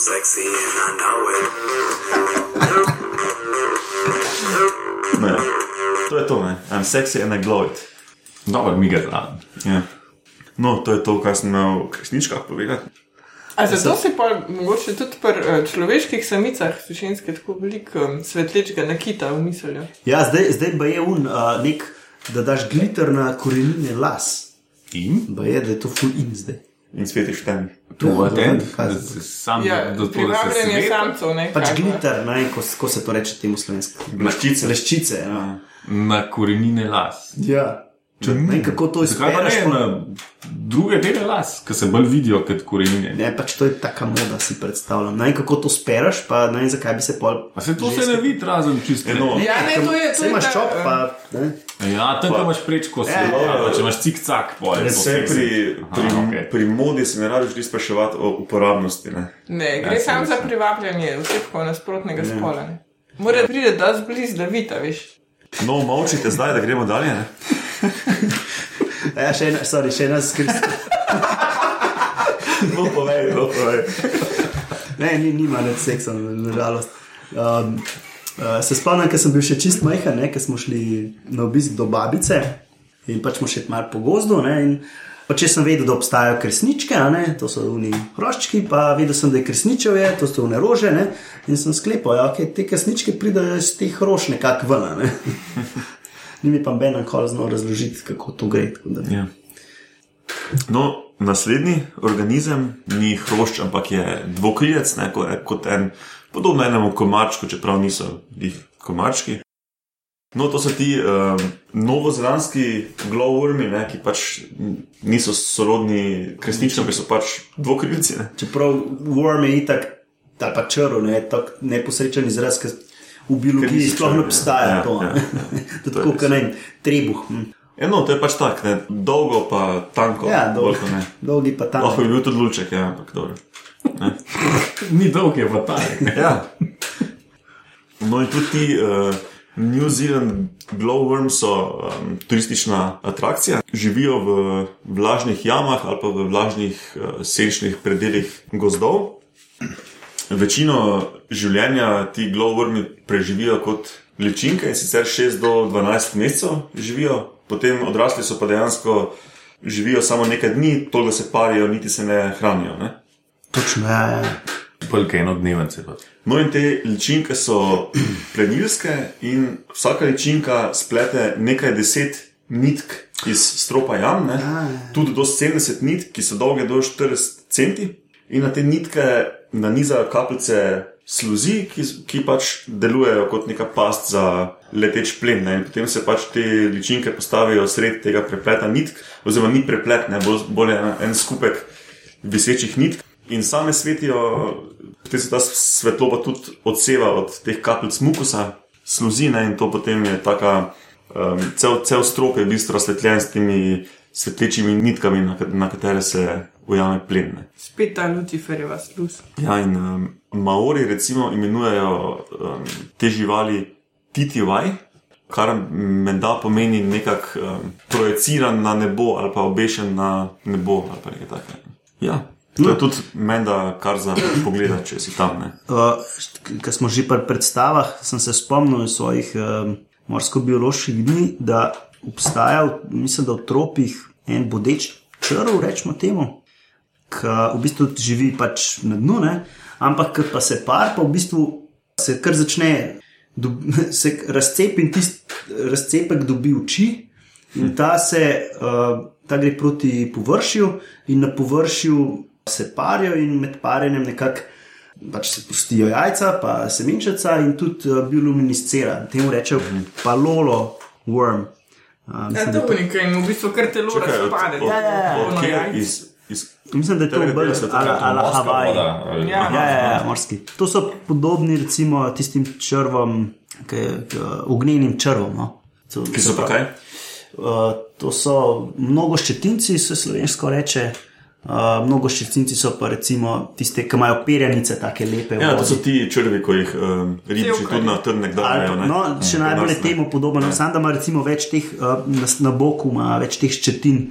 Sexy and I know it. Ne. To je to, ne? I'm sexy and I glow it. Dobro, mi ga znam. Ja. No, to je to, kar sem imel v knjižkah povedati. A zato si pa mogoče tudi pri eh, človeških samicah, so ženske tako veliko um, svetlečega nakita v mislju. Ja, zdaj, zdaj pa je un, uh, nek, da daš glitter na korenine las. In? Ba je, da je to full in zdaj. In svetiš tem. To je ten, kaj- se sam Ja, do se privabljanje samcev, ne? Pač glitter, ne, ko, ko se to reče temu slovensko. Bleščice. Leščice, ja. Na korenine las. ja. Če, ne, vem, kako to Zakaj pa izpereš? ne na druge dele las, ki se bolj vidijo kot korenine? Ne, pač to je taka moda, si predstavljam. Ne vem, kako to spereš, pa ne vem, zakaj bi se pol. A se to se ne vidi razen čisto. Eno, Ja, ne, to je je imaš ta, čop, pa ne. Ja, tam ko imaš prečko se, Ja, ja, ja. ja, če imaš cik-cak, pol. Vse seksi. pri, pri, Aha, okay. pri modi se ne rabiš ti spraševati o uporabnosti. Ne? Ne, gre Ja, samo za privabljanje osebkov nasprotnega spola. ne. Mora priti dosti blizu, da veš. No, molčite zdaj, da gremo dalje. Ne? Ja, še ena, sorry, še ena skrivnost. No, povej, no, povej. Ne, ni, nima več seksa, nažalost. Um, uh, se spomnim, ker sem bil še čist majhen, ne, ker smo šli na obisk do babice in pač smo še malo po gozdu. Ne, in pač jaz sem vedel, da obstajajo kresničke, ne, to so oni hroščki, pa vedel sem, da je kresničev je, to so une rože. Ne, in sem sklepal, da ja, okay, te kresničke pridejo iz teh rož nekako ven. Ne. Ni mi pa Ben kol znal razložiti, kako to gre. da- Ja. No, naslednji organizem ni hrošč, ampak je dvokrilec, ne, ko- kot en, podobno enemu komarčku, čeprav niso jih komarčki. No, to so ti um, novozelandski glowwormi, ne, ki pač niso sorodni kresnični, ampak so pač dvokrilci. Ne. Čeprav worm je itak, ali pa črl, ne, tak neposrečen izraz, ki v biologiji sploh ne ja. obstaja. Ja, to, ja, ne. To je tako, kot ne, trebuh. hm. Eno, to je pač tako, ne, dolgo pa tanko. Ja, dolg, bolj dolgi pa tam. Lahko bi bil tudi lulček, ja, ampak dobro. Ni dolg, je pa ta. Ja. No, in tudi ti uh, New Zealand glowworms so um, turistična atrakcija. Živijo v vlažnih jamah ali pa v vlažnih uh, senčnih predeljih gozdov. Večino življenja ti glowwormi preživijo kot ličinke in sicer 6 do 12 mesecev živijo, potem odrasli so pa dejansko živijo samo nekaj dni, toliko se parijo, niti se ne hranijo. Ne? Točno, ja, ja. Polk enodnevence. pa. No, in te ličinke so plenilske, in vsaka ličinka splete nekaj deset nitk iz stropa jam, ne? tudi do 70 nitk, ki so dolge do 40 centi, in na te nitke nanizajo kapljice sluzi, ki, ki pač delujejo kot neka past za leteč plen. Ne? In potem se pač te ličinke postavijo sred tega prepleta nitk, oziroma ni preplet, ne bolj, bolj en, en skupek visečih nitk. In same svetijo, potem se ta svetloba tudi odseva od teh kapljic mukusa, sluzine in to potem je taka, um, cel, cel strop je v bistvu razsvetljen s temi svetlečimi nitkami, na, na katere se ujame plen. Ne. Spet ta Luciferjeva sluz. Ja, in um, Maori recimo imenujejo um, te živali titivaj, kar menda pomeni nekako um, projiciran na nebo ali pa obešen na nebo ali pa nekaj takega. Ja, to je tudi menda kar za pogled, če si tam. Uh, Ker smo že pri predstavah, sem se spomnil svojih um, morsko-bioloških dni, da obstaja, mislim, da v tropih en bodeč črv, rečemo temu, ki v bistvu živi pač na dnu, ne? ampak ko pa se par, pa v bistvu se kar začne, dob, se razcepi in tisti razcepek dobi oči. In ta, se, uh, ta gre proti površju, in na površju se parijo, in med parjenjem nekako pač se pustijo jajca, pa semenčica, in tudi uh, bioluminiscira. Temu rečejo palolo worm. Uh, Ja, mislim, to da je nekaj in v bistvu kar telo razpade. Ja, ja, ja. Iz- iz- to, mislim, da je to bolj to ala, Havaj. Ja. Ja, ja, ja, morski. To so podobni, recimo, tistim črvom, k- k- ognjenim črvom. No. To- Ki so pa kaj? Uh, to so mnogo ščetinci, se slovensko reče. Uh, mnogo ščetinci so pa recimo tiste, ki imajo perjanice, tako lepe. Ja, to so ti črvi, ko jih um, ribiči Cevkarji. tudi na trdnek Ali dajo. ne. No, še Pri najbolj je temu podobno. Ja. Sam da ima recimo več teh uh, na, na boku, ima več teh ščetin,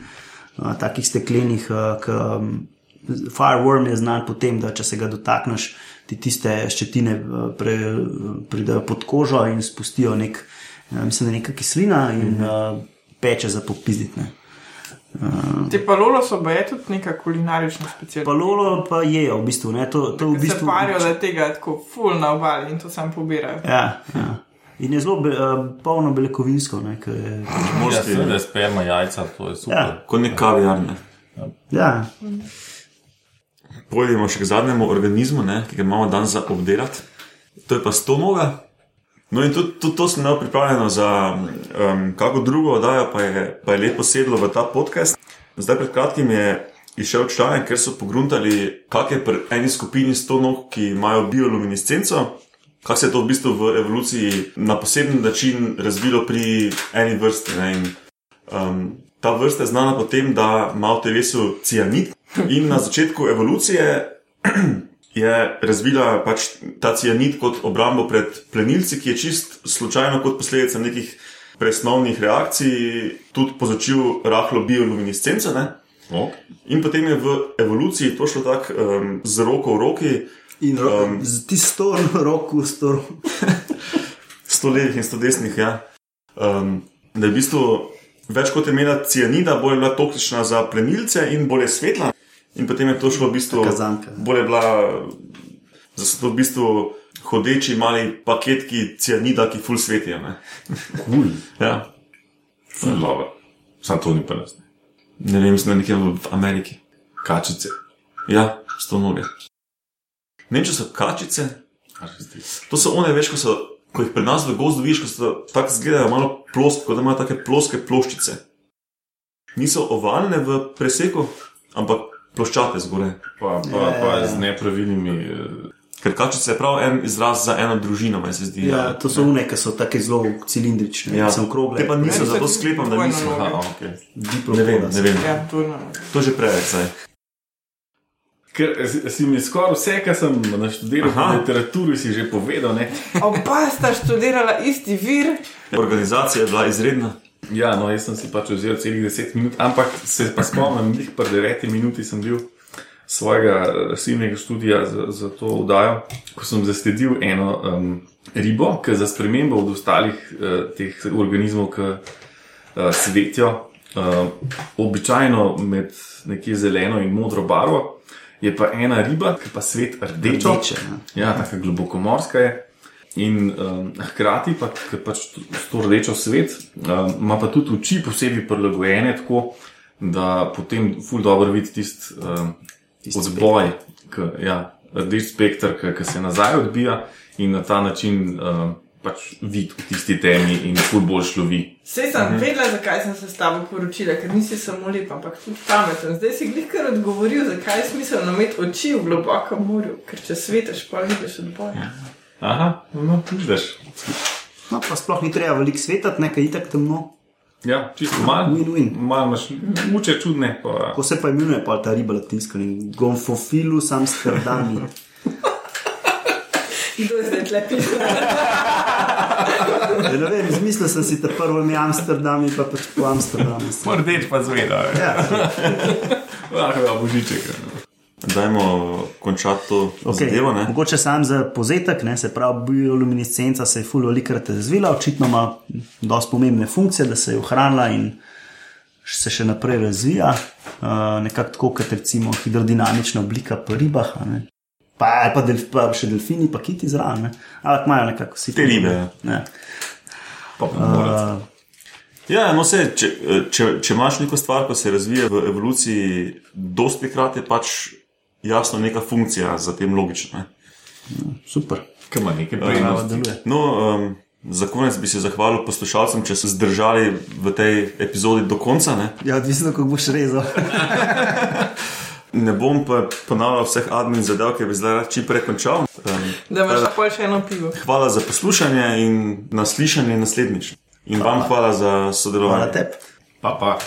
uh, takih steklenih. Uh, k, um, fireworm je znan po tem, da če se ga dotakneš, ti tiste ščetine uh, pre, pridejo pod kožo in spustijo nek, uh, mislim, da neka kislina in uh, peče za popizditi. Ne. Te palolo so baje tudi neka kulinarična specialnost. Palolo pa jejo v bistvu. Ne, to, to v Se bistvu parijo, da je tega tako full na obali in to sam pobirajo. ja, ja. In je zelo be, uh, polno beljakovinsko. Ne, ke je, Ja, Morski, seveda, sperma, jajca, to je super. Ja. kot nek kaviar. Ne. ja, Pojdimo še k zadnjemu organizmu, ne, ki ga imamo danes za obdelati. To je pa stonoga. No, in tudi, tudi to sem imel pripravljeno za um, kako drugo oddajo, pa je, pa je lepo sedlo v ta podcast. Zdaj, pred kratkim je izšel članek, ker so pogruntali, kak je pri eni skupini stonog, ki imajo bioluminescenco, kako se je to v bistvu v evoluciji na poseben način razvilo pri eni vrsti. Ne, in, um, ta vrsta je znana po tem, da ima v telesu cianid in na začetku evolucije je razvila pač ta cianid kot obrambo pred plenilci, ki je čist slučajno kot posledica nekih presnovnih reakcij tudi povzročil rahlo bioluminescenco. ne. Ok. In potem je v evoluciji to šlo tako um, z roko v roki, in um, z tisto roko, s to sto levih in sto desnih. Ja. Um, da je v bistvu več kot je imela cianida, bolj je bila toksična za plenilce in bolj je svetla. In potem je to šlo v bistvu. Kazanka. Bolj je bila, da so to v bistvu hodeči mali paketki cianida, ki ful svetijo. ne. Cool. Ja. Dobro. Sam to ni prst. Ne vem, da nekje v, Ameriki. Kačice. Ja, sto noge. Ne vem, če so kačice. To so one, veš, ko, so, ko jih pri nas v gozdu vidiš, ko so tako izgledajo malo ploske, kot da imajo take ploske ploščice. Niso ovalne v preseku, ampak ploščate zgoraj. Pa, pa, pa z nepravilnimi. eh, Ker kačica je prav en izraz za eno družino, meni se zdi. Ja, to so une, ki so tako zelo cilindrične, Ja. ja. sem krogle. Te pa niso, zato sklepam, da niso. Aha, okay. Ne vem, ne vem. Ja, to je. To je že preveč, zdaj. Ker si- si mi skoraj vse, kar sem naštudiral Aha. v literaturi, si že povedal. Ne? Oba sta študirala isti vir. Organizacija je bila izredna. Ja, no, jaz sem si pač vzel celih 10 minut, ampak se pa spomnim, da po 9 minuti sem bil svojega silnega študija za, za to vdajo, ko sem zasledil eno um, ribo, ki za spremembo od ostalih uh, teh organizmov, ki uh, svetijo, uh, običajno med nekje zeleno in modro barvo, je pa ena riba, ki pa svet rdečo. Rdeče, ja. Ja, tako globokomorska je. In um, hkrati pa, ker pač s to rdečo svet, um, ima pa tudi oči posebej prilagojene tako, da potem ful dobro vidi tisti um, Tisti odboj, ki, ja, rdeč spektr, ki, se nazaj odbija in na ta način um, pač vidi v tisti temi in ful bolj šlovi. Sej sem vedela, zakaj sem se s tabo poročila, ker nisi samo lep, ampak tudi pameten. Zdaj si glih kar odgovoril, zakaj je smiselno imeti oči v globokem morju, ker če svetiš, pa vidiš odboj. Aha, no, vidiš. No, pa sploh ni treba veliko svetati, nekaj itak temno. Ja, čisto malo. Win-win. Malo imaš muče čudne, pa Ko se pa imenuje pa ta riba latinska, gonfofilus amsterdami. Kdo je zdaj tle pisal? Ja, ne vem, zmislil sem si te prvo ime Amsterdam, pa pač po Amsterdamu. rdeč pa zveda. Ja, Ah, ja, božiček. Dajmo končati to okay. zadevo. Ne? Mogoče sam za povzetek, ne, se pravi, bioluminescenca se je fulolikrat razvila, očitno ima dosti pomembne funkcije, da se je ohranila in se še naprej razvija, uh, nekako tako kot recimo hidrodinamična oblika pri ribah. Pa, ali pa, delf, pa še delfini, pa kiti zraven, ne. ampak imajo nekako vsi Te ribe. Ne. Pa pomorec. Uh, Ja, no, se, če, če, če imaš neko stvar, ko se razvija v evoluciji, dosti krat je pač jasno neka funkcija za tem logična. ne. super, Kaj ima nekaj pravo prednosti? deluje. No, um, za konec bi se zahvalil poslušalcem, če so zdržali v tej epizodi do konca. Ne, Ja, odvisno, kako boš rezal. ne bom pa ponavljal vseh admin zadev, ki bi zdaj rad čim prej končal. Um, Da imaš pa še eno pivo. hvala za poslušanje in naslišanje naslednjič. In vam hvala za sodelovanje. Hvala tebi. Pa pa.